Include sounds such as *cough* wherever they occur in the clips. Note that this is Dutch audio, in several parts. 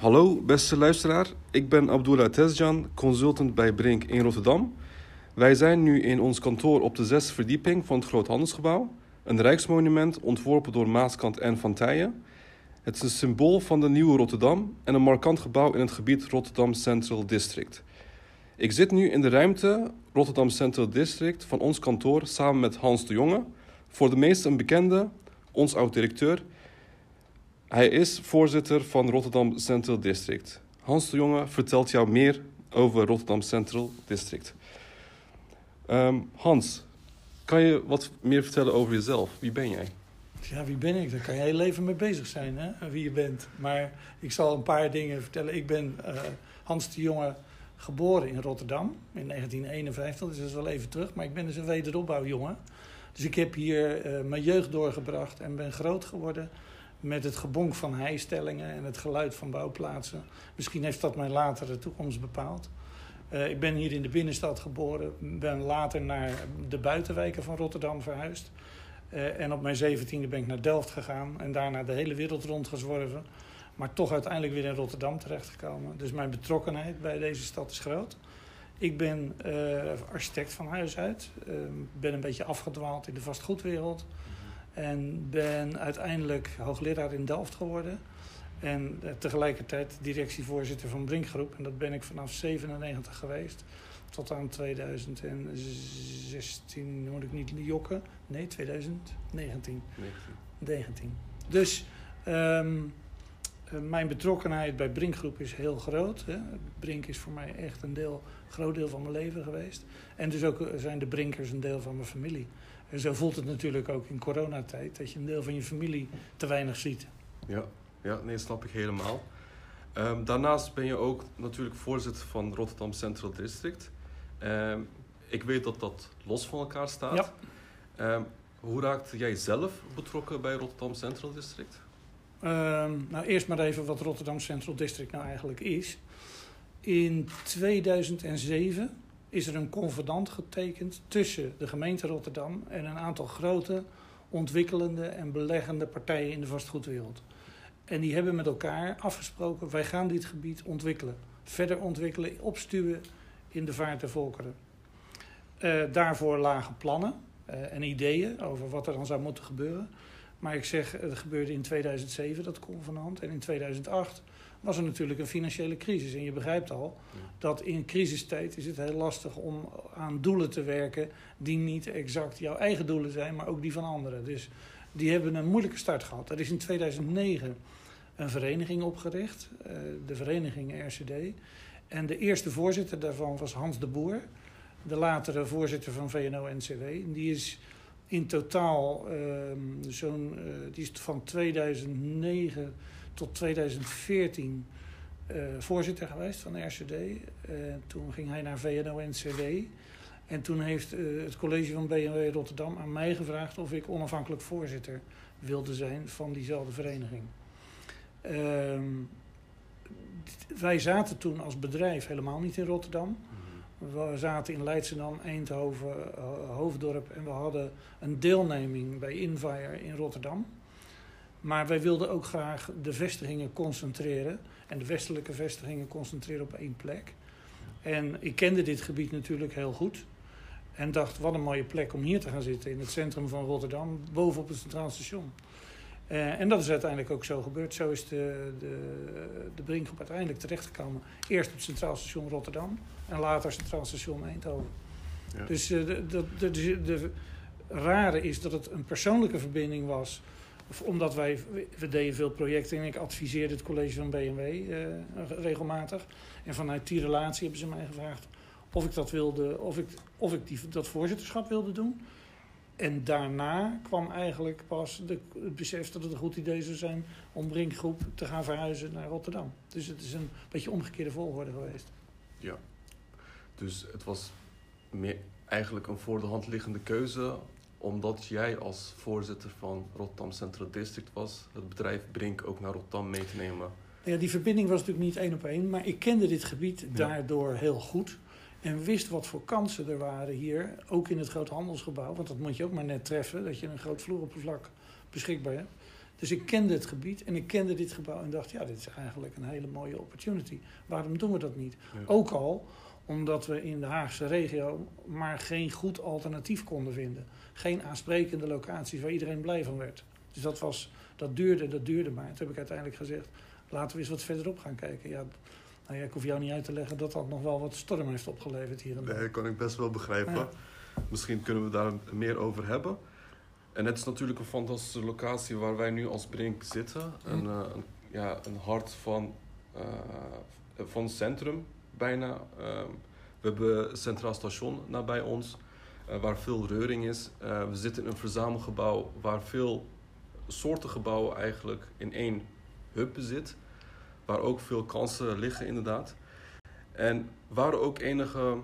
Hallo, beste luisteraar. Ik ben Abdullah Tezjan, consultant bij Brink in Rotterdam. Wij zijn nu in ons kantoor op de zesde verdieping van het Groothandelsgebouw. Een rijksmonument ontworpen door Maaskant en Van Tijen. Het is een symbool van de nieuwe Rotterdam en een markant gebouw in het gebied Rotterdam Central District. Ik zit nu in de ruimte Rotterdam Central District van ons kantoor samen met Hans de Jonge. Voor de meesten een bekende, ons oud-directeur. Hij is voorzitter van Rotterdam Central District. Hans de Jonge vertelt jou meer over Rotterdam Central District. Ehm, Hans, kan je wat meer vertellen over jezelf? Wie ben jij? Ja, wie ben ik? Daar kan je heel leven mee bezig zijn, hè? wie je bent. Maar ik zal een paar dingen vertellen. Ik ben uh, Hans de Jonge, geboren in Rotterdam in 1951. Dus dat is wel even terug. Maar ik ben dus een wederopbouwjongen. Dus ik heb hier uh, mijn jeugd doorgebracht en ben groot geworden met het gebonk van heistellingen en het geluid van bouwplaatsen. Misschien heeft dat mijn latere toekomst bepaald. Uh, ik ben hier in de binnenstad geboren, ben later naar de buitenwijken van Rotterdam verhuisd. Uh, en op mijn zeventiende ben ik naar Delft gegaan en daarna de hele wereld rondgezworven. Maar toch uiteindelijk weer in Rotterdam terechtgekomen. Dus mijn betrokkenheid bij deze stad is groot. Ik ben uh, architect van huis uit. ben een beetje afgedwaald in de vastgoedwereld. En ben uiteindelijk hoogleraar in Delft geworden. En tegelijkertijd directievoorzitter van Brinkgroep. En dat ben ik vanaf 97 geweest. Tot aan 2016, moet ik niet jokken. Nee, 2019. 19. Dus um, mijn betrokkenheid bij Brinkgroep is heel groot. Hè. Brink is voor mij echt een deel, groot deel van mijn leven geweest. En dus ook zijn de Brinkers een deel van mijn familie. En zo voelt het natuurlijk ook in coronatijd, dat je een deel van je familie te weinig ziet. Ja, ja nee, snap ik helemaal. Um, daarnaast ben je ook natuurlijk voorzitter van Rotterdam Central District. Um, ik weet dat dat los van elkaar staat. Ja. Um, hoe raakte jij zelf betrokken bij Rotterdam Central District? nou, eerst maar even wat Rotterdam Central District nou eigenlijk is. In 2007 is er een convenant getekend tussen de gemeente Rotterdam en een aantal grote ontwikkelende en beleggende partijen in de vastgoedwereld. En die hebben met elkaar afgesproken: wij gaan dit gebied ontwikkelen, verder ontwikkelen, opstuwen in de vaart der volkeren. Uh, daarvoor lagen plannen uh, en ideeën over wat er dan zou moeten gebeuren. Maar ik zeg, het gebeurde in 2007 dat convenant en in 2008 was er natuurlijk een financiële crisis. En je begrijpt al dat in crisistijd is het heel lastig om aan doelen te werken die niet exact jouw eigen doelen zijn, maar ook die van anderen. Dus die hebben een moeilijke start gehad. Er is in 2009 een vereniging opgericht, eh, de vereniging RCD. En de eerste voorzitter daarvan was Hans de Boer, de latere voorzitter van VNO-NCW. Die is in totaal um, zo'n, uh, die is van 2009 tot 2014 uh, voorzitter geweest van de RCD. Uh, toen ging hij naar VNO-NCW. En toen heeft uh, het college van BMW Rotterdam aan mij gevraagd of ik onafhankelijk voorzitter wilde zijn van diezelfde vereniging. Ehm, wij zaten toen als bedrijf helemaal niet in Rotterdam. We zaten in Leidschendam, Eindhoven, Hoofddorp en we hadden een deelneming bij Invire in Rotterdam. Maar wij wilden ook graag de vestigingen concentreren. En de westelijke vestigingen concentreren op één plek. En ik kende dit gebied natuurlijk heel goed. En dacht, wat een mooie plek om hier te gaan zitten in het centrum van Rotterdam, bovenop het Centraal Station. Uh, en dat is uiteindelijk ook zo gebeurd. Zo is de, de, de Brinkgroep uiteindelijk terechtgekomen. Eerst op het Centraal Station Rotterdam en later Centraal Station Eindhoven. Ja. Dus uh, de, de, de, de, rare is dat het een persoonlijke verbinding was omdat wij, we deden veel projecten en ik adviseerde het college van BMW uh, regelmatig. En vanuit die relatie hebben ze mij gevraagd of ik dat wilde, of ik, of ik die, dat voorzitterschap wilde doen. En daarna kwam eigenlijk pas de, het besef dat het een goed idee zou zijn om Brinkgroep te gaan verhuizen naar Rotterdam. Dus het is een beetje omgekeerde volgorde geweest. Ja, dus het was meer eigenlijk een voor de hand liggende keuze omdat jij als voorzitter van Rotterdam Central District was, het bedrijf Brink ook naar Rotterdam mee te nemen. Ja, die verbinding was natuurlijk niet één op één, maar ik kende dit gebied daardoor heel goed. En wist wat voor kansen er waren hier, ook in het groot handelsgebouw. Want dat moet je ook maar net treffen, dat je een groot vloeroppervlak beschikbaar hebt. Dus ik kende het gebied en ik kende dit gebouw en dacht, ja, dit is eigenlijk een hele mooie opportunity. Waarom doen we dat niet? Ja. Ook al omdat we in de Haagse regio maar geen goed alternatief konden vinden. Geen aansprekende locaties waar iedereen blij van werd. Dus dat, was, dat duurde, dat duurde maar. Toen heb ik uiteindelijk gezegd, laten we eens wat verderop gaan kijken. Ja, nou ja, ik hoef jou niet uit te leggen dat dat nog wel wat storm heeft opgeleverd hier en daar. Nee, dat kan ik best wel begrijpen. Ja. Misschien kunnen we daar meer over hebben. En het is natuurlijk een fantastische locatie waar wij nu als Brink zitten. Een, Mm. eh, ja, een hart van, eh, van het centrum bijna. Ehm, we hebben Centraal Station nabij ons, eh, waar veel reuring is. Eh, we zitten in een verzamelgebouw waar veel soorten gebouwen eigenlijk in één hub zit. Waar ook veel kansen liggen inderdaad. En waren ook enige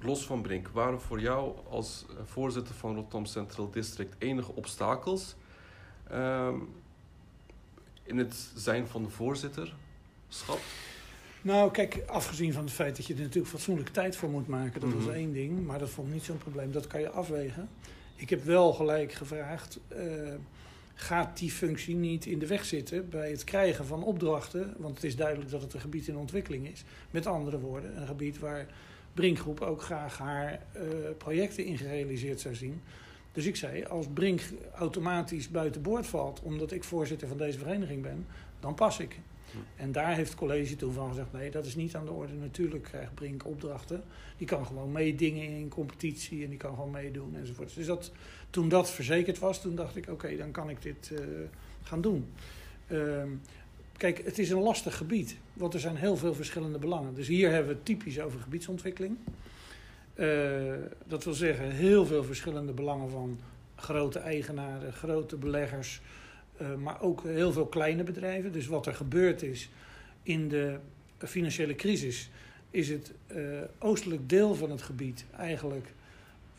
los van Brink, waren voor jou als voorzitter van Rotterdam Central District enige obstakels ehm, in het zijn van de voorzitterschap? Nou, kijk, afgezien van het feit dat je er natuurlijk fatsoenlijke tijd voor moet maken, dat Mhm. was één ding, maar dat vond ik niet zo'n probleem. Dat kan je afwegen. Ik heb wel gelijk gevraagd: eh, gaat die functie niet in de weg zitten bij het krijgen van opdrachten? Want het is duidelijk dat het een gebied in ontwikkeling is. Met andere woorden, een gebied waar Brinkgroep ook graag haar eh, projecten in gerealiseerd zou zien. Dus ik zei: als Brink automatisch buiten boord valt, omdat ik voorzitter van deze vereniging ben, dan pas ik. En daar heeft het college toen van gezegd: nee, dat is niet aan de orde. Natuurlijk krijgt Brink opdrachten. Die kan gewoon meedingen in competitie en die kan gewoon meedoen enzovoort. Dus dat, toen dat verzekerd was, toen dacht ik: oké, dan kan ik dit eh, gaan doen. Ehm, kijk, het is een lastig gebied, want er zijn heel veel verschillende belangen. Dus hier hebben we het typisch over gebiedsontwikkeling. Eh, dat wil zeggen, heel veel verschillende belangen van grote eigenaren, grote beleggers, maar ook heel veel kleine bedrijven. Dus wat er gebeurd is in de financiële crisis, is het eh, oostelijk deel van het gebied eigenlijk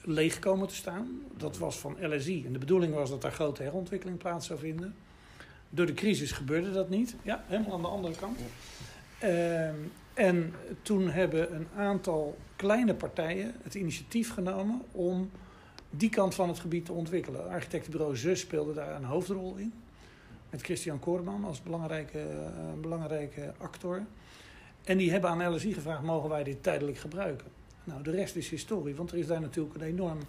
leeg komen te staan. Dat was van LSI. En de bedoeling was dat daar grote herontwikkeling plaats zou vinden. Door de crisis gebeurde dat niet. Ja, helemaal aan de andere kant. Ehm, en toen hebben een aantal kleine partijen het initiatief genomen om die kant van het gebied te ontwikkelen. Architectenbureau ZUS speelde daar een hoofdrol in. Met Christian Koorman als belangrijke, eh, belangrijke actor. En die hebben aan LSI gevraagd, mogen wij dit tijdelijk gebruiken? Nou, de rest is historie, want er is daar natuurlijk een enorm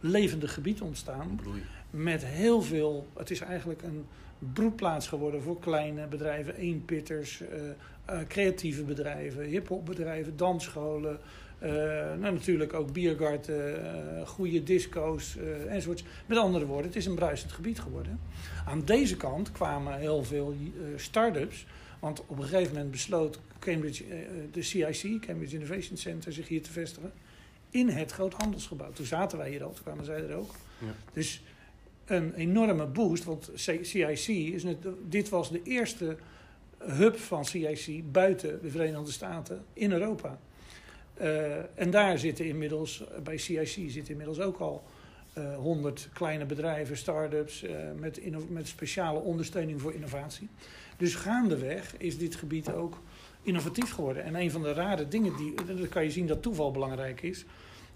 levendig gebied ontstaan. Bloei. Met heel veel, het is eigenlijk een broedplaats geworden voor kleine bedrijven, eenpitters, eh, creatieve bedrijven, hip-hop bedrijven, dansscholen. Eh, nou, natuurlijk ook biergarten, eh, goede disco's eh, enzovoorts. Met andere woorden, het is een bruisend gebied geworden. Aan deze kant kwamen heel veel start-ups. Want op een gegeven moment besloot Cambridge, de CIC, Cambridge Innovation Center, zich hier te vestigen. In het groothandelsgebouw. Toen zaten wij hier al, toen kwamen zij er ook. Ja. Dus een enorme boost, want CIC is net, dit was de eerste hub van CIC buiten de Verenigde Staten in Europa. Eh, en daar zitten inmiddels, bij CIC zitten inmiddels ook al honderd kleine bedrijven, start-ups, eh, met, met speciale ondersteuning voor innovatie. Dus gaandeweg is dit gebied ook innovatief geworden. En een van de rare dingen, die, dan kan je zien dat toeval belangrijk is.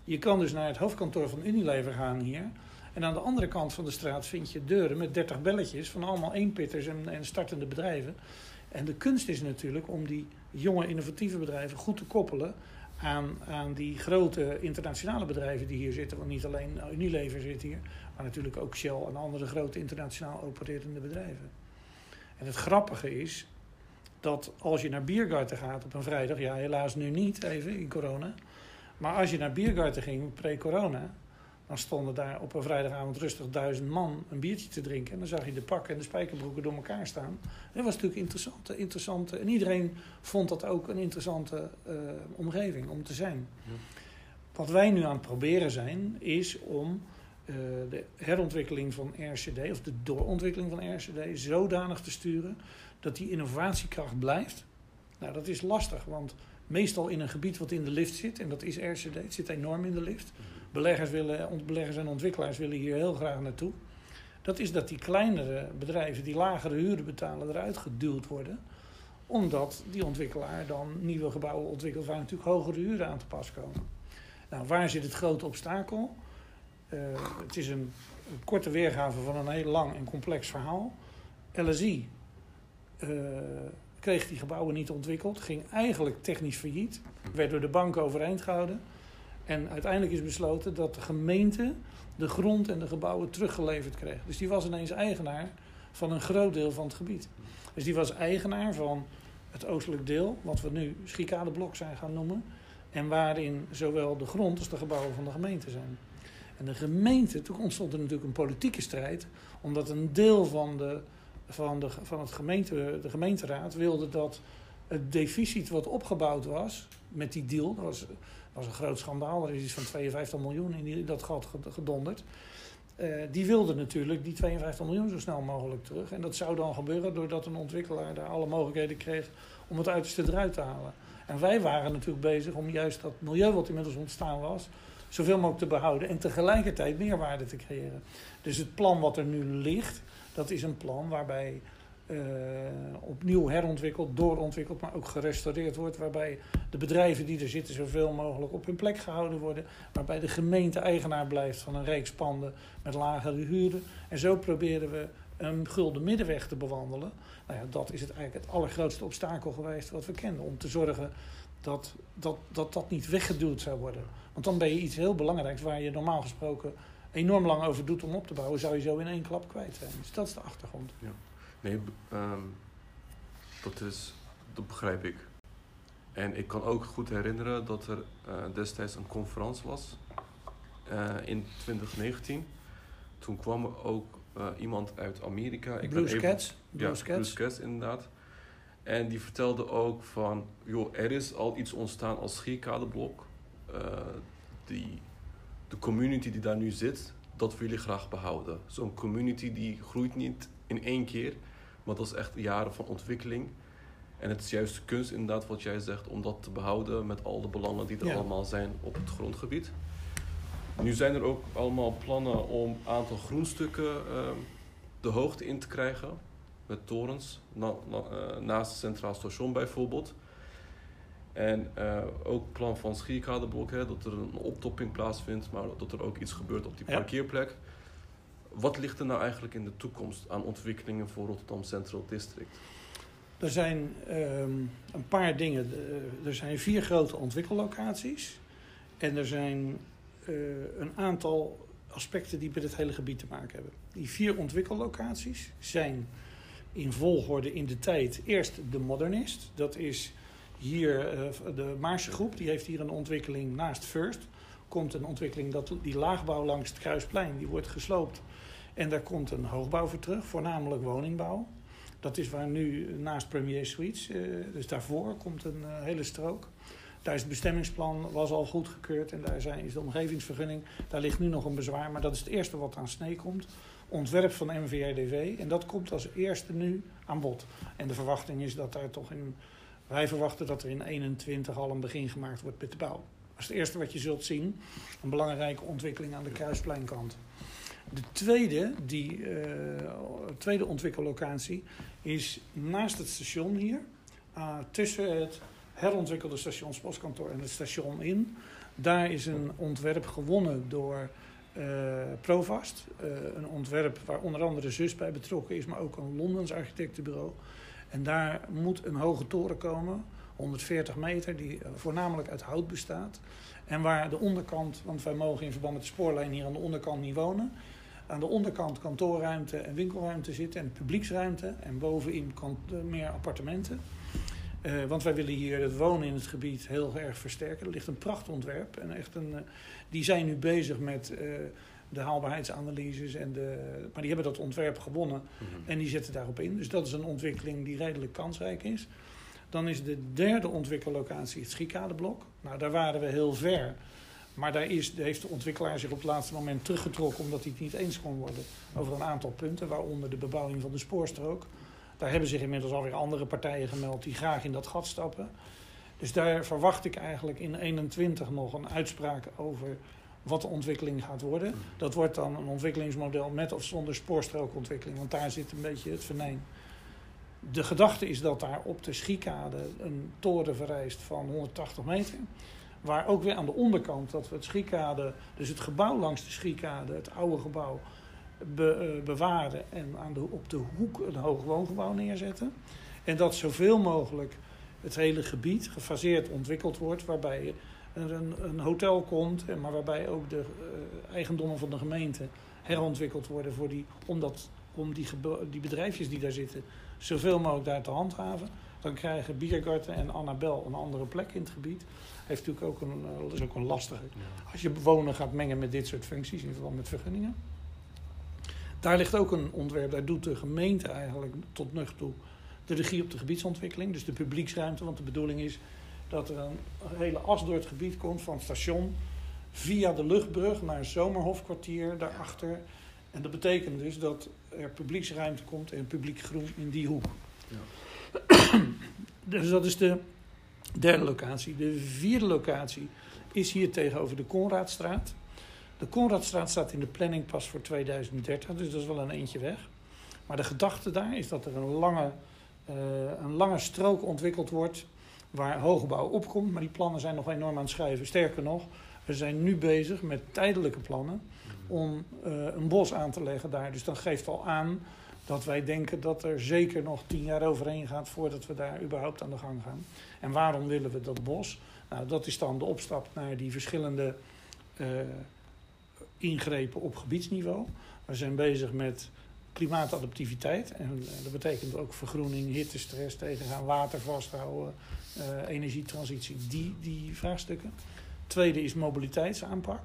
Je kan dus naar het hoofdkantoor van Unilever gaan hier. En aan de andere kant van de straat vind je deuren met 30 belletjes van allemaal eenpitters en, en startende bedrijven. En de kunst is natuurlijk om die jonge innovatieve bedrijven goed te koppelen aan, aan die grote internationale bedrijven die hier zitten. Want niet alleen Unilever zit hier, maar natuurlijk ook Shell en andere grote internationaal opererende bedrijven. En het grappige is dat als je naar Biergarten gaat op een vrijdag, ja helaas nu niet even in corona, maar als je naar Biergarten ging pre-corona, dan stonden daar op een vrijdagavond rustig duizend man een biertje te drinken. En dan zag je de pakken en de spijkerbroeken door elkaar staan. Dat was natuurlijk interessant. interessante en iedereen vond dat ook een interessante uh, omgeving om te zijn. Ja. Wat wij nu aan het proberen zijn, is om uh, de herontwikkeling van RCD, of de doorontwikkeling van RCD, zodanig te sturen dat die innovatiekracht blijft. Nou, dat is lastig, want meestal in een gebied wat in de lift zit, en dat is RCD, het zit enorm in de lift. Beleggers, willen, beleggers en ontwikkelaars willen hier heel graag naartoe. Dat is dat die kleinere bedrijven die lagere huren betalen eruit geduwd worden. Omdat die ontwikkelaar dan nieuwe gebouwen ontwikkelt waar natuurlijk hogere huren aan te pas komen. Nou, waar zit het grote obstakel? Uh, het is een, korte weergave van een heel lang en complex verhaal. LSI uh, kreeg die gebouwen niet ontwikkeld, ging eigenlijk technisch failliet, werd door de bank overeind gehouden. En uiteindelijk is besloten dat de gemeente de grond en de gebouwen teruggeleverd kreeg. Dus die was ineens eigenaar van een groot deel van het gebied. Dus die was eigenaar van het oostelijk deel, wat we nu Schikadeblok zijn gaan noemen. En waarin zowel de grond als de gebouwen van de gemeente zijn. En de gemeente, toen ontstond er natuurlijk een politieke strijd, omdat een deel van, de, van, de, van het gemeente, de gemeenteraad wilde dat het deficit wat opgebouwd was met die deal, dat was, was een groot schandaal, er is iets van 52 miljoen in die, dat gat gedonderd. Uh, die wilde natuurlijk die 52 miljoen zo snel mogelijk terug. En dat zou dan gebeuren doordat een ontwikkelaar daar alle mogelijkheden kreeg om het uiterste eruit te halen. En wij waren natuurlijk bezig om juist dat milieu wat inmiddels ontstaan was, zoveel mogelijk te behouden en tegelijkertijd meerwaarde te creëren. Dus het plan wat er nu ligt, dat is een plan waarbij opnieuw herontwikkeld, doorontwikkeld, maar ook gerestaureerd wordt. Waarbij de bedrijven die er zitten zoveel mogelijk op hun plek gehouden worden. Waarbij de gemeente eigenaar blijft van een reeks panden met lagere huren. En zo proberen we een gulden middenweg te bewandelen. Nou ja, dat is het eigenlijk het allergrootste obstakel geweest wat we kennen. Om te zorgen dat dat, dat, dat niet weggeduwd zou worden. Want dan ben je iets heel belangrijks waar je normaal gesproken enorm lang over doet om op te bouwen, zou je zo in één klap kwijt zijn. Dus dat is de achtergrond. Ja. Nee, um, dat, is, dat begrijp ik. En ik kan ook goed herinneren dat er uh, destijds een conferentie was uh, in 2019. Toen kwam er ook uh, iemand uit Amerika. Ik Blue Cats. Ja, Cats inderdaad. En die vertelde ook van, joh, er is al iets ontstaan als schierkadeblok. die, de community die daar nu zit, dat willen jullie graag behouden. Zo'n community die groeit niet in één keer. Maar dat is echt jaren van ontwikkeling. En het is juist kunst, inderdaad, wat jij zegt, om dat te behouden met al de belangen die er allemaal zijn op het grondgebied. Nu zijn er ook allemaal plannen om een aantal groenstukken uh, de hoogte in te krijgen. Met torens, na, na, uh, naast het Centraal Station bijvoorbeeld. En uh, ook plan van Schierkadeblok, hè, dat er een optopping plaatsvindt, maar dat er ook iets gebeurt op die parkeerplek. Wat ligt er nou eigenlijk in de toekomst aan ontwikkelingen voor Rotterdam Central District? Er zijn um, een paar dingen. Er zijn vier grote ontwikkellocaties. En er zijn uh, een aantal aspecten die met het hele gebied te maken hebben. Die vier ontwikkellocaties zijn in volgorde in de tijd. Eerst de Modernist. Dat is hier uh, de Maarse groep. Die heeft hier een ontwikkeling naast First. Komt een ontwikkeling dat die laagbouw langs het Kruisplein. Die wordt gesloopt en daar komt een hoogbouw voor terug, voornamelijk woningbouw. Dat is waar nu naast Premier Suites, uh, dus daarvoor komt een uh, hele strook. Daar is het bestemmingsplan was al goedgekeurd en daar is de omgevingsvergunning. Daar ligt nu nog een bezwaar, maar dat is het eerste wat aan snee komt. Ontwerp van MVRDV en dat komt als eerste nu aan bod. En de verwachting is dat daar toch in. Wij verwachten dat er in 21 al een begin gemaakt wordt met de bouw. Dat is het eerste wat je zult zien. Een belangrijke ontwikkeling aan de Kruispleinkant. De tweede, die, uh, tweede ontwikkellocatie is naast het station hier, uh, tussen het herontwikkelde stationsboskantoor en het station in. Daar is een ontwerp gewonnen door uh, Provast. een ontwerp waar onder andere zus bij betrokken is, maar ook een Londens architectenbureau. En daar moet een hoge toren komen, 140 meter, die voornamelijk uit hout bestaat. En waar de onderkant, want wij mogen in verband met de spoorlijn hier aan de onderkant niet wonen aan de onderkant kantoorruimte en winkelruimte zitten en publieksruimte. En bovenin meer appartementen. Uh, want wij willen hier het wonen in het gebied heel erg versterken. Er ligt een prachtontwerp. En echt een, uh, die zijn nu bezig met uh, de haalbaarheidsanalyses. En de, maar die hebben dat ontwerp gewonnen. Mm -hmm. En die zetten daarop in. Dus dat is een ontwikkeling die redelijk kansrijk is. Dan is de derde ontwikkellocatie het Schikadeblok. Nou, daar waren we heel ver. Maar daar, is, heeft de ontwikkelaar zich op het laatste moment teruggetrokken omdat hij het niet eens kon worden over een aantal punten, waaronder de bebouwing van de spoorstrook. Daar hebben zich inmiddels alweer andere partijen gemeld die graag in dat gat stappen. Dus daar verwacht ik eigenlijk in 21 nog een uitspraak over wat de ontwikkeling gaat worden. Dat wordt dan een ontwikkelingsmodel met of zonder spoorstrookontwikkeling, want daar zit een beetje het venijn. De gedachte is dat daar op de Schiekade een toren verrijst van 180 meter. Waar ook weer aan de onderkant dat we het Schiekade, dus het gebouw langs de Schiekade, het oude gebouw, be- bewaren en aan de, op de hoek een hoog woongebouw neerzetten. En dat zoveel mogelijk het hele gebied gefaseerd ontwikkeld wordt, waarbij er een, een hotel komt, maar waarbij ook de eh, eigendommen van de gemeente herontwikkeld worden voor die, om, dat, om die, die bedrijfjes die daar zitten zoveel mogelijk daar te handhaven. Dan krijgen Biergarten en Annabel een andere plek in het gebied. Heeft natuurlijk ook een, eh, dat is ook een lastige. Als je bewoner gaat mengen met dit soort functies in verband met vergunningen. Daar ligt ook een ontwerp, daar doet de gemeente eigenlijk tot nu toe de regie op de gebiedsontwikkeling, dus de publieksruimte. Want de bedoeling is dat er een hele as door het gebied komt van het station via de luchtbrug naar een zomerhofkwartier daarachter. En dat betekent dus dat er publieksruimte komt en publiek groen in die hoek. *clears throat* dus dat is de derde locatie. De vierde locatie is hier tegenover de Konraadstraat. De Konraadstraat staat in de planning pas voor 2030, dus dat is wel een eentje weg. Maar de gedachte daar is dat er een lange, eh, een lange strook ontwikkeld wordt waar hoogbouw opkomt. Maar die plannen zijn nog enorm aan het schuiven. Sterker nog, we zijn nu bezig met tijdelijke plannen om eh, een bos aan te leggen daar. Dus dat geeft al aan dat wij denken dat er zeker nog tien jaar overheen gaat voordat we daar überhaupt aan de gang gaan. En waarom willen we dat bos? Nou, dat is dan de opstap naar die verschillende eh, ingrepen op gebiedsniveau. We zijn bezig met klimaatadaptiviteit. En eh, dat betekent ook vergroening, hittestress tegengaan, water vasthouden, energietransitie, die, die vraagstukken. Tweede is mobiliteitsaanpak.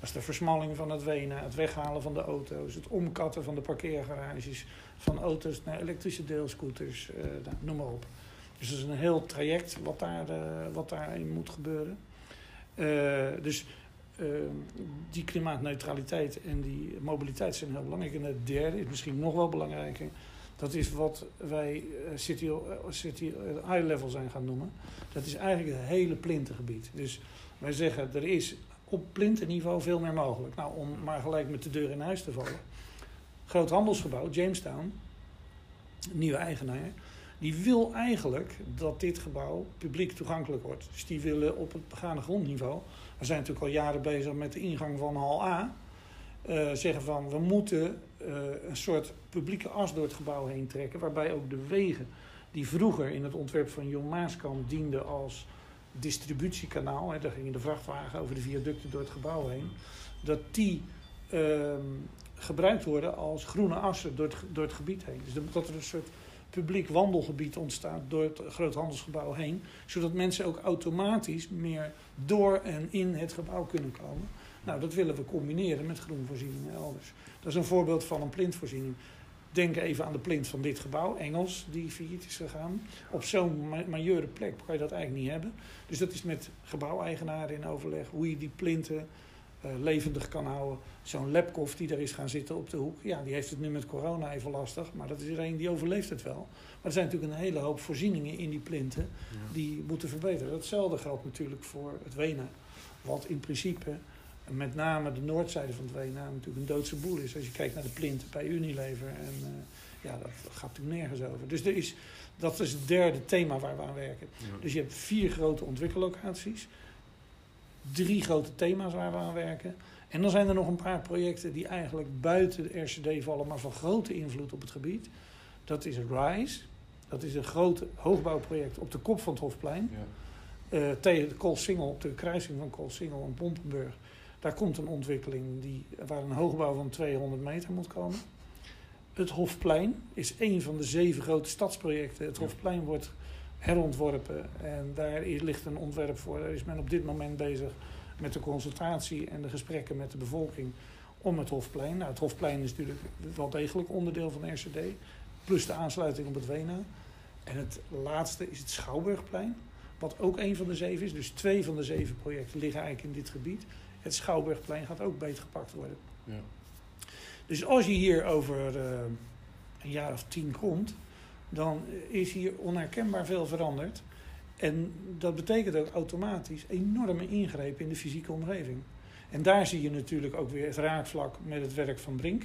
Dat is de versmalling van het wenen, het weghalen van de auto's, het omkatten van de parkeergarages, van auto's naar elektrische deelscooters, eh, nou, noem maar op. Dus dat is een heel traject wat, daar, eh, wat daarin moet gebeuren. Eh, dus eh, die klimaatneutraliteit en die mobiliteit zijn heel belangrijk. En het derde is misschien nog wel belangrijker. Dat is wat wij eh, city, eh, city eh, eye level zijn gaan noemen. Dat is eigenlijk het hele plintengebied. Dus wij zeggen, er is op plintenniveau veel meer mogelijk. Nou, om maar gelijk met de deur in huis te vallen. Groot handelsgebouw, Jamestown, nieuwe eigenaar, die wil eigenlijk dat dit gebouw publiek toegankelijk wordt. Dus die willen op het begane grondniveau, we zijn natuurlijk al jaren bezig met de ingang van hal A, eh, zeggen van we moeten eh, een soort publieke as door het gebouw heen trekken, waarbij ook de wegen die vroeger in het ontwerp van Jon Maaskamp dienden als distributiekanaal, hè, daar ging de vrachtwagen over de viaducten door het gebouw heen, dat die ehm, gebruikt worden als groene assen door het, door het gebied heen. Dus dat er een soort publiek wandelgebied ontstaat door het groothandelsgebouw heen, zodat mensen ook automatisch meer door en in het gebouw kunnen komen. Nou, dat willen we combineren met groenvoorzieningen elders. Dat is een voorbeeld van een plintvoorziening. Denk even aan de plint van dit gebouw, Engels, die failliet is gegaan. Op zo'n ma- majeure plek kan je dat eigenlijk niet hebben. Dus dat is met gebouweigenaren in overleg hoe je die plinten eh, levendig kan houden. Zo'n Lepkoff die daar is gaan zitten op de hoek, ja, die heeft het nu met corona even lastig. Maar dat is er een die overleeft het wel. Maar er zijn natuurlijk een hele hoop voorzieningen in die plinten die moeten verbeteren. Datzelfde geldt natuurlijk voor het Wena. Wat in principe, met name de noordzijde van het Wena, natuurlijk een doodse boel is. Als je kijkt naar de plinten bij Unilever. En eh, ja, dat gaat natuurlijk nergens over. Dus er is, dat is het derde thema waar we aan werken. Dus je hebt vier grote ontwikkellocaties. Drie grote thema's waar we aan werken. En dan zijn er nog een paar projecten die eigenlijk buiten de RCD vallen, maar van grote invloed op het gebied. Dat is RISE. Dat is een groot hoogbouwproject op de kop van het Hofplein. Ja. Eh, tegen de Koolsingel, op de kruising van Koolsingel en Pompenburg. Daar komt een ontwikkeling die, waar een hoogbouw van 200 meter moet komen. Het Hofplein is een van de zeven grote stadsprojecten. Het Ja. Hofplein wordt herontworpen en daar ligt een ontwerp voor. Daar is men op dit moment bezig met de consultatie en de gesprekken met de bevolking om het Hofplein. Nou, het Hofplein is natuurlijk wel degelijk onderdeel van de RCD, plus de aansluiting op het Wena. En het laatste is het Schouwburgplein, wat ook een van de zeven is. Dus twee van de zeven projecten liggen eigenlijk in dit gebied. Het Schouwburgplein gaat ook beetgepakt worden. Ja. Dus als je hier over eh, een jaar of tien komt, dan is hier onherkenbaar veel veranderd. En dat betekent ook automatisch enorme ingrepen in de fysieke omgeving. En daar zie je natuurlijk ook weer het raakvlak met het werk van Brink.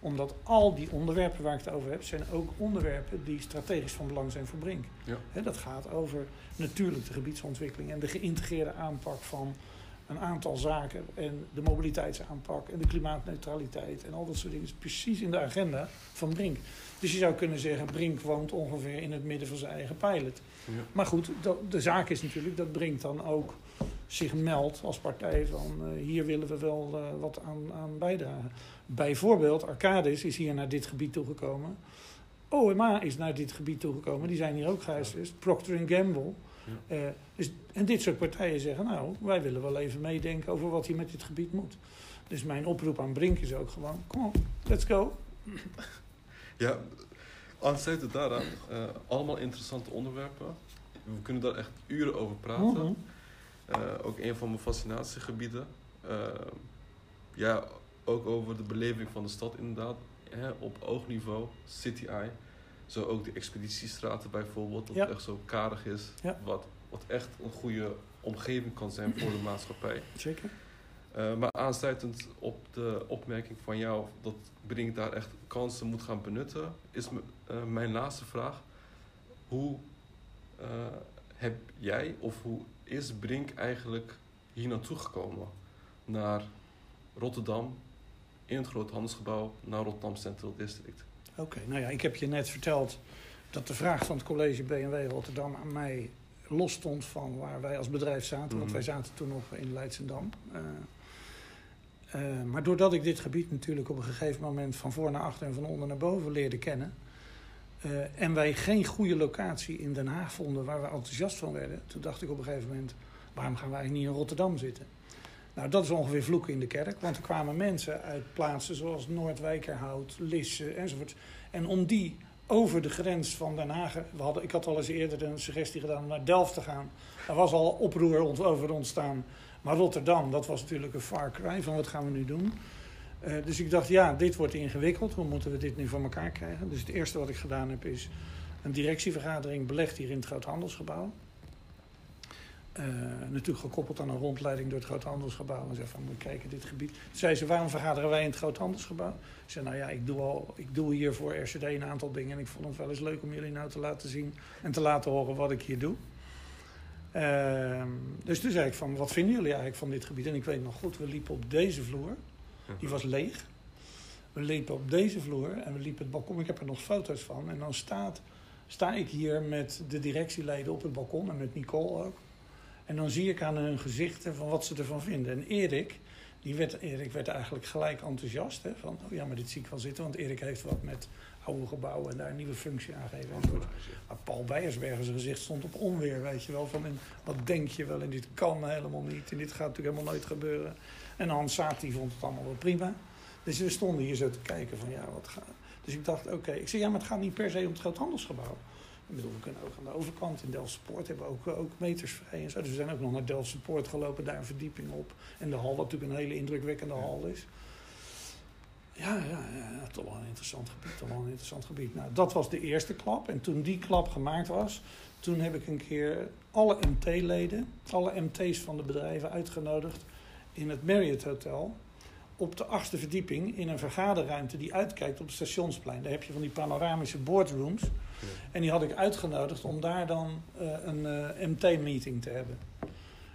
Omdat al die onderwerpen waar ik het over heb, zijn ook onderwerpen die strategisch van belang zijn voor Brink. Ja. Dat gaat over natuurlijk de gebiedsontwikkeling en de geïntegreerde aanpak van een aantal zaken. En de mobiliteitsaanpak en de klimaatneutraliteit en al dat soort dingen is precies in de agenda van Brink. Dus je zou kunnen zeggen, Brink woont ongeveer in het midden van zijn eigen pilot. Ja. Maar goed, de zaak is natuurlijk dat Brink dan ook zich meldt als partij van eh, hier willen we wel eh, wat aan, aan bijdragen. Bijvoorbeeld Arcadis is hier naar dit gebied toegekomen. OMA is naar dit gebied toegekomen, die zijn hier ook gehuisvest. Procter Gamble. Ja. Eh, dus, en dit soort partijen zeggen, nou, wij willen wel even meedenken over wat hier met dit gebied moet. Dus mijn oproep aan Brink is ook gewoon, kom op, let's go. *laughs* Ja, aansluitend daaraan, eh, allemaal interessante onderwerpen. We kunnen daar echt uren over praten. Mhm. Eh, ook een van mijn fascinatiegebieden. Ja, ook over de beleving van de stad inderdaad. Hè, op oogniveau, city eye. Zo ook de expeditiestraten bijvoorbeeld, dat Ja. het echt zo karig is. Ja. Wat, wat echt een goede omgeving kan zijn voor de maatschappij. Zeker. Eh, maar aansluitend op de opmerking van jou dat Brink daar echt kansen moet gaan benutten, is eh, mijn laatste vraag. Hoe eh, heb jij of hoe is Brink eigenlijk hier naartoe gekomen? Naar Rotterdam, in het Groot Handelsgebouw, naar Rotterdam Central District. Oké, nou ja, ik heb je net verteld dat de vraag van het college BMW Rotterdam aan mij los stond van waar wij als bedrijf zaten. Want Mhm. wij zaten toen nog in Leidsendam. Eh, eh, maar doordat ik dit gebied natuurlijk op een gegeven moment van voor naar achter en van onder naar boven leerde kennen. eh, en wij geen goede locatie in Den Haag vonden waar we enthousiast van werden. Toen dacht ik op een gegeven moment, waarom gaan wij niet in Rotterdam zitten? Nou, dat is ongeveer vloeken in de kerk. Want er kwamen mensen uit plaatsen zoals Noordwijkerhout, Lisse enzovoort. En om die over de grens van Den Haag... We hadden, ik had al eens eerder een suggestie gedaan om naar Delft te gaan. Daar was al oproer over ontstaan. Maar Rotterdam, dat was natuurlijk een far cry van wat gaan we nu doen. Eh, dus ik dacht, ja, dit wordt ingewikkeld. Hoe moeten we dit nu voor elkaar krijgen? Dus het eerste wat ik gedaan heb is een directievergadering belegd hier in het Groothandelsgebouw. Eh, natuurlijk gekoppeld aan een rondleiding door het Groothandelsgebouw. En zei van, moet kijken, dit gebied. Toen zei ze, waarom vergaderen wij in het Groothandelsgebouw? Ik zei, nou ja, ik doe, al, ik doe hier voor RCD een aantal dingen. En ik vond het wel eens leuk om jullie nou te laten zien en te laten horen wat ik hier doe. Ehm, dus toen zei ik van, wat vinden jullie eigenlijk van dit gebied? En ik weet nog goed, we liepen op deze vloer. Die was leeg. We liepen op deze vloer en we liepen het balkon. Ik heb er nog foto's van. En dan staat, sta ik hier met de directieleden op het balkon en met Nicole ook. En dan zie ik aan hun gezichten van wat ze ervan vinden. En Erik, die werd, Erik werd eigenlijk gelijk enthousiast. Hè, van, oh ja, maar dit zie ik wel zitten. Want Erik heeft wat met oude gebouwen en daar een nieuwe functie aan enzovoort. Maar Paul Beiersbergen zijn gezicht stond op onweer, weet je wel. Van, wat denk je wel? En dit kan helemaal niet. En dit gaat natuurlijk helemaal nooit gebeuren. En Hans Saat, die vond het allemaal wel prima. Dus we stonden hier zo te kijken van, ja, wat gaat... Dus ik dacht, oké. Ik zei, ja, maar het gaat niet per se om het groothandelsgebouw. Ik bedoel, we kunnen ook aan de overkant in Delftse Poort hebben we ook, ook meters vrij en zo. Dus we zijn ook nog naar Delftse Poort gelopen, daar een verdieping op. En de hal, wat natuurlijk een hele indrukwekkende hal is. Ja, ja, ja, toch wel een interessant gebied, toch wel een interessant gebied. Nou, dat was de eerste klap. En toen die klap gemaakt was, toen heb ik een keer alle MT-leden, alle MT's van de bedrijven uitgenodigd in het Marriott Hotel. Op de achtste verdieping in een vergaderruimte die uitkijkt op het stationsplein. Daar heb je van die panoramische boardrooms. En die had ik uitgenodigd om daar dan eh, een eh, MT-meeting te hebben.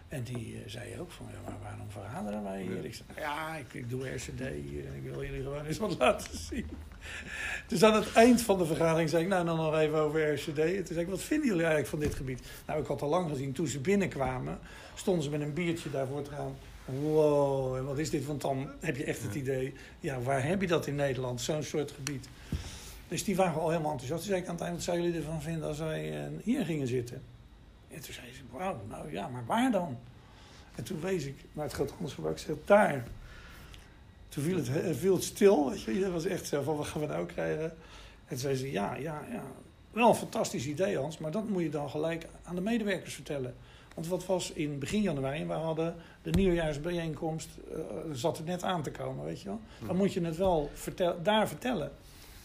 En die eh, zei ook van, ja, maar waarom vergaderen wij hier? Ja. Ik zei, ja, ik, ik doe RCD hier en ik wil jullie gewoon eens wat *laughs* laten zien. Dus aan het eind van de vergadering zei ik, nou dan nog even over RCD. En toen zei ik, wat vinden jullie eigenlijk van dit gebied? Nou, ik had al lang gezien, toen ze binnenkwamen, stonden ze met een biertje daarvoor te gaan. Wow, en wat is dit? Want dan heb je echt het idee, ja, waar heb je dat in Nederland? Zo'n soort gebied. Dus die waren al helemaal enthousiast. Toen zei ik aan het eind, wat zouden jullie ervan vinden als wij eh, hier gingen zitten? En toen zei ze, wauw, nou ja, maar waar dan? En toen wees ik naar het groot handelsgebouw. Ik zei, daar. Toen viel het, eh, viel het stil. Weet je. Dat was echt zo van, wat gaan we nou krijgen? En toen zei ze, ja, ja, ja. Wel een fantastisch idee, Hans. Maar dat moet je dan gelijk aan de medewerkers vertellen. Want wat was in begin januari? En we hadden de nieuwjaarsbijeenkomst. eh, zat er net aan te komen, weet je wel. Dan moet je het wel vertel, daar vertellen.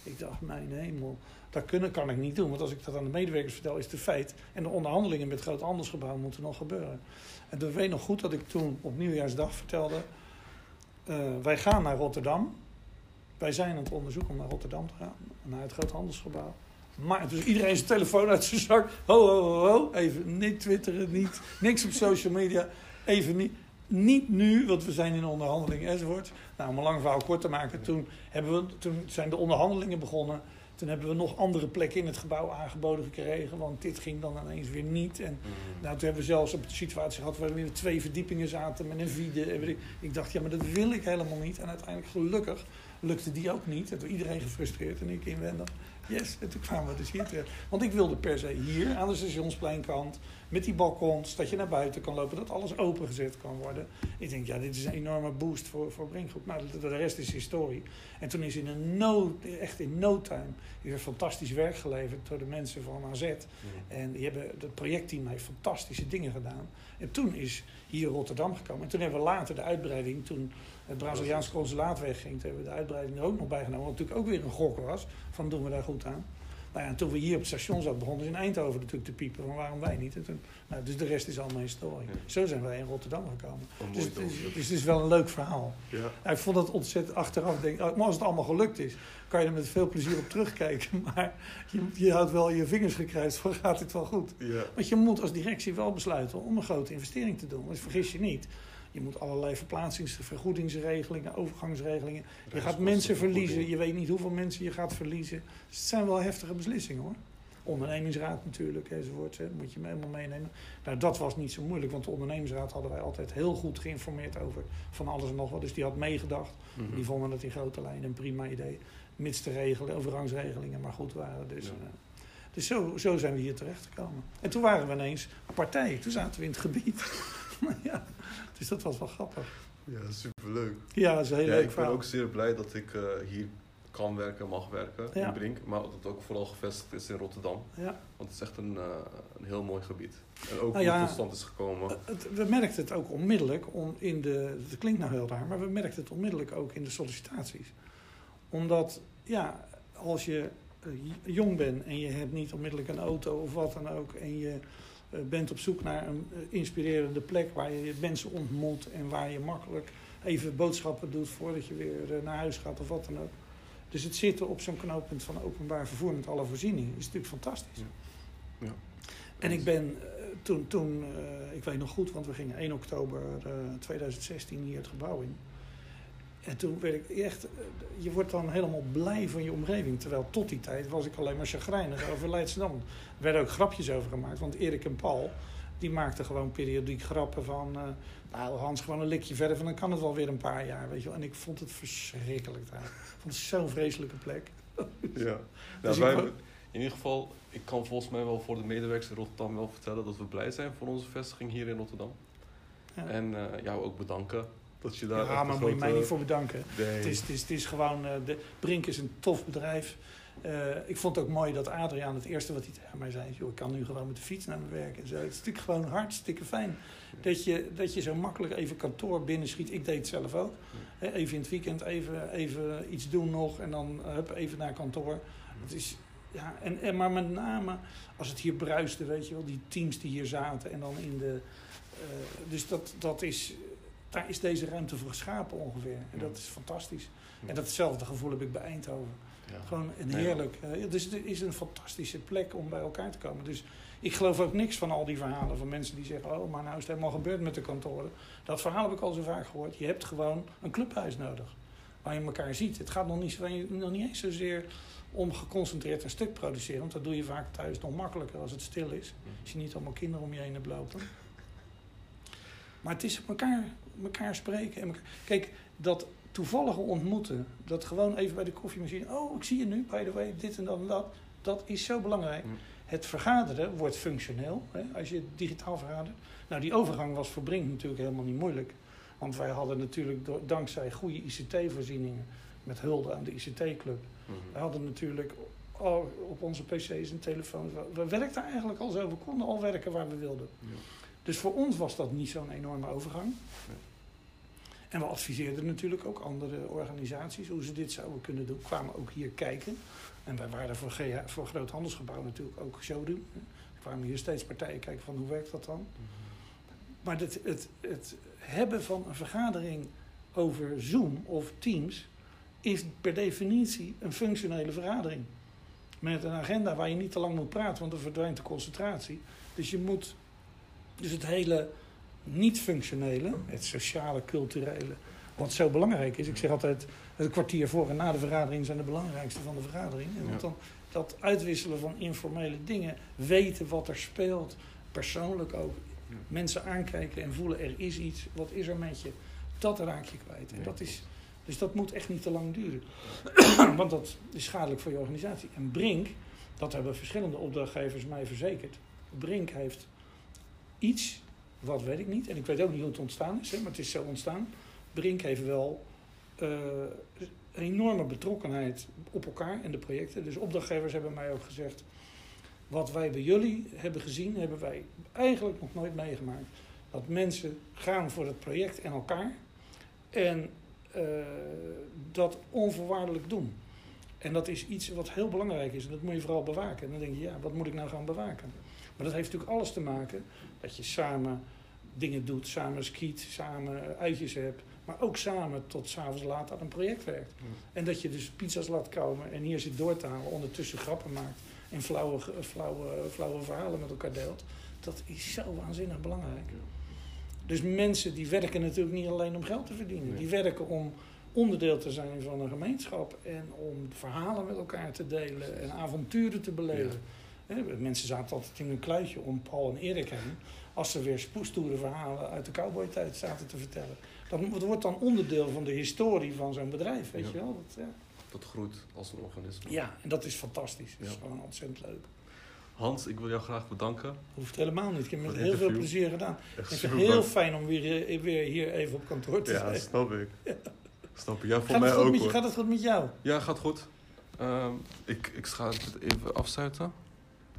Ik dacht, mijn hemel. Dat kunnen kan ik niet doen. Want als ik dat aan de medewerkers vertel, is het een feit. En de onderhandelingen met groot handelsgebouw moeten nog gebeuren. En ik weet nog goed dat ik toen op nieuwjaarsdag vertelde... eh, wij gaan naar Rotterdam. Wij zijn aan het onderzoeken om naar Rotterdam te gaan. Naar het groot handelsgebouw. Maar dus iedereen zijn telefoon uit zijn zak. Ho, ho, ho, ho. Even niet twitteren, niet, niks op social media. Even niet. Niet nu, want we zijn in onderhandeling enzovoort. Nou, om een lang verhaal kort te maken, toen, hebben we, toen zijn de onderhandelingen begonnen. Toen hebben we nog andere plekken in het gebouw aangeboden gekregen, want dit ging dan ineens weer niet. En Mhm. nou, toen hebben we zelfs op de situatie gehad waar we in twee verdiepingen zaten met een vide. Ik Ik dacht, ja, maar dat wil ik helemaal niet. En uiteindelijk, gelukkig, lukte die ook niet. En toen iedereen gefrustreerd en ik inwendig. Yes, en toen kwamen we dus hier terecht. Want ik wilde per se hier, aan de stationspleinkant, met die balkons, dat je naar buiten kan lopen, dat alles opengezet kan worden. Ik denk, ja, dit is een enorme boost voor, voor Brinkgroep. Nou, de, de rest is historie. En toen is in een no, echt in no time, is er fantastisch werk geleverd door de mensen van AZ. En die hebben, het projectteam heeft fantastische dingen gedaan. En toen is hier Rotterdam gekomen. En toen hebben we later de uitbreiding, toen het Braziliaans consulaat wegging, toen hebben we de uitbreiding er ook nog bij genomen. Wat natuurlijk ook weer een gok was, van doen we daar goed aan. Nou ja, en toen we hier op het station zaten, begonnen ze in Eindhoven natuurlijk te piepen van waarom wij niet. En toen, nou, dus de rest is allemaal historie. Ja. Zo zijn wij in Rotterdam gekomen. Dus, dus, dus het is wel een leuk verhaal. Ja. Nou, ik vond het ontzettend achteraf. Denk, oh, maar als het allemaal gelukt is, kan je er met veel plezier op terugkijken. *laughs* Maar je, je houdt wel je vingers gekruist van gaat dit wel goed. Ja. Want je moet als directie wel besluiten om een grote investering te doen. Dus vergis je niet. Je moet allerlei verplaatsings- vergoedingsregelingen, overgangsregelingen. Je gaat mensen verliezen. Je weet niet hoeveel mensen je gaat verliezen. Dus het zijn wel heftige beslissingen hoor. Ondernemingsraad natuurlijk, enzovoort. Hè, moet je me helemaal meenemen. Nou, dat was niet zo moeilijk, want de ondernemingsraad hadden wij altijd heel goed geïnformeerd over van alles en nog wat. Dus die had meegedacht. Mhm. Die vonden het in grote lijnen een prima idee. Mits de regelen, overgangsregelingen maar goed waren. Dus, Ja. eh, dus zo, zo zijn we hier terechtgekomen. En toen waren we ineens partij. Toen zaten we in het gebied. *laughs* ja, dus dat was wel grappig. Ja, superleuk. Ja, dat is een heel Ja, leuk ik ben verhaal. ook zeer blij dat ik eh, hier kan werken, mag werken Ja. in Brink. Maar dat het ook vooral gevestigd is in Rotterdam. Ja. Want het is echt een, eh, een heel mooi gebied. En ook Nou ja, tot stand is gekomen. Het- we merkten het ook onmiddellijk om in de. Het klinkt nou heel raar, maar we merkten het onmiddellijk ook in de sollicitaties. Omdat, ja, als je eh, jong bent en je hebt niet onmiddellijk een auto of wat dan ook. en je bent op zoek naar een eh, inspirerende plek waar je mensen ontmoet. en waar je makkelijk even boodschappen doet voordat je weer eh, naar huis gaat of wat dan ook. Dus het zitten op zo'n knooppunt van openbaar vervoer met alle voorzieningen is natuurlijk fantastisch. Ja. En ik ben eh, toen, toen eh, ik weet nog goed, want we gingen 1 oktober eh, 2016 hier het gebouw in. En toen werd ik echt, eh, je wordt dan helemaal blij van je omgeving. Terwijl tot die tijd was ik alleen maar chagrijnig over Leidschendam. Er werden ook grapjes over gemaakt, want Erik en Paul, die maakten gewoon periodiek grappen van... eh, nou Hans, gewoon een likje verder, van dan kan het wel weer een paar jaar, weet je wel. En ik vond het verschrikkelijk daar. Ik vond het zo'n vreselijke plek. *laughs* Ja. Nou, Dus wij, ik wou- in ieder geval, ik kan volgens mij wel voor de medewerkers in Rotterdam wel vertellen dat we blij zijn voor onze vestiging hier in Rotterdam. Ja, En eh, jou ook bedanken dat je daar ja maar moet je mij niet voor bedanken. Nee. Het is, het is, het is gewoon, eh, de, Brink is een tof bedrijf. Eh, ik vond het ook mooi dat Adriaan het eerste wat hij tegen mij zei... Joh, ik kan nu gewoon met de fiets naar mijn werk en zo. Het is natuurlijk gewoon hartstikke fijn. Dat je, dat je zo makkelijk even kantoor binnenschiet. Ik deed het zelf ook. Even in het weekend even, even iets doen nog en dan hup, even naar kantoor. Het is, ja, en, en, maar met name als het hier bruiste, weet je wel. Die teams die hier zaten en dan in de... eh, dus dat, dat is... Daar is deze ruimte voor geschapen ongeveer. En dat is fantastisch. En datzelfde gevoel heb ik bij Eindhoven. Ja. Gewoon een heerlijk. dus het is een fantastische plek om bij elkaar te komen. Dus ik geloof ook niks van al die verhalen van mensen die zeggen: Oh, maar nou is het helemaal gebeurd met de kantoren. Dat verhaal heb ik al zo vaak gehoord. Je hebt gewoon een clubhuis nodig. Waar je elkaar ziet. Het gaat nog niet, nog niet eens zozeer om geconcentreerd een stuk produceren. Want dat doe je vaak thuis nog makkelijker als het stil is. Als je niet allemaal kinderen om je heen hebt lopen. Maar het is elkaar, elkaar spreken. En elkaar- Kijk, dat toevallige ontmoeten, dat gewoon even bij de koffiemachine, oh, ik zie je nu, by the way, dit en dat en dat, dat is zo belangrijk. Mm. Het vergaderen wordt functioneel, hè, als je digitaal vergadert. Nou, die overgang was voor Brink natuurlijk helemaal niet moeilijk. Want wij hadden natuurlijk door, dankzij goede ICT-voorzieningen, met hulde aan de ICT-club, Mhm. we hadden natuurlijk op onze pc's en telefoons, we, we werkten eigenlijk al zo, we konden al werken waar we wilden. Ja. Dus voor ons was dat niet zo'n enorme overgang. En we adviseerden natuurlijk ook andere organisaties hoe ze dit zouden kunnen doen. Kwamen ook hier kijken. En wij waren voor, GH, voor Groot Handelsgebouw natuurlijk ook showroom. Er kwamen hier steeds partijen kijken van hoe werkt dat dan. Maar het, het, het hebben van een vergadering over Zoom of Teams is per definitie een functionele vergadering. Met een agenda waar je niet te lang moet praten, want dan verdwijnt de concentratie. Dus je moet. Dus het hele niet-functionele, het sociale, culturele, wat zo belangrijk is. Ik zeg altijd, het kwartier voor en na de vergadering zijn de belangrijkste van de vergadering. En Ja. dan dat uitwisselen van informele dingen, weten wat er speelt, persoonlijk ook. Ja. Mensen aankijken en voelen er is iets, wat is er met je? Dat raak je kwijt. En dat is, dus dat moet echt niet te lang duren. *coughs* Want dat is schadelijk voor je organisatie. En Brink, dat hebben verschillende opdrachtgevers mij verzekerd. Brink heeft iets, wat weet ik niet, en ik weet ook niet hoe het ontstaan is, hè, maar het is zo ontstaan. Brink heeft wel eh, een enorme betrokkenheid op elkaar en de projecten. Dus opdrachtgevers hebben mij ook gezegd, wat wij bij jullie hebben gezien, hebben wij eigenlijk nog nooit meegemaakt. Dat mensen gaan voor het project en elkaar en eh, dat onvoorwaardelijk doen. En dat is iets wat heel belangrijk is en dat moet je vooral bewaken. En dan denk je, ja, wat moet ik nou gaan bewaken? Maar dat heeft natuurlijk alles te maken dat je samen dingen doet, samen skiet, samen uitjes hebt, maar ook samen tot s'avonds laat aan een project werkt. En dat je dus pizza's laat komen en hier zit door te halen, ondertussen grappen maakt en flauwe, flauwe, flauwe verhalen met elkaar deelt. Dat is zo waanzinnig belangrijk. Dus mensen die werken natuurlijk niet alleen om geld te verdienen. Nee. Die werken om onderdeel te zijn van een gemeenschap en om verhalen met elkaar te delen en avonturen te beleven. Hè, Mensen zaten altijd in een kluitje om Paul en Erik heen. Als ze weer spoestoere verhalen uit de cowboytijd zaten te vertellen. Dat, dat wordt dan onderdeel van de historie van zo'n bedrijf, weet Ja. je wel. Dat, ja. Dat groeit als een organisme. ja, en dat is fantastisch. Dat is Ja. gewoon ontzettend leuk. Hans, ik wil jou graag bedanken. Hoeft helemaal niet. Ik heb met heel veel plezier gedaan. Echt Ik vind het heel fijn om weer, eh, weer hier even op kantoor te Ja, zijn. snap ik. Snap ik. Ja, voor Gaat mij ook met je, gaat het goed met jou? Ja, gaat goed. Ehm, ik, ik ga het even afsluiten.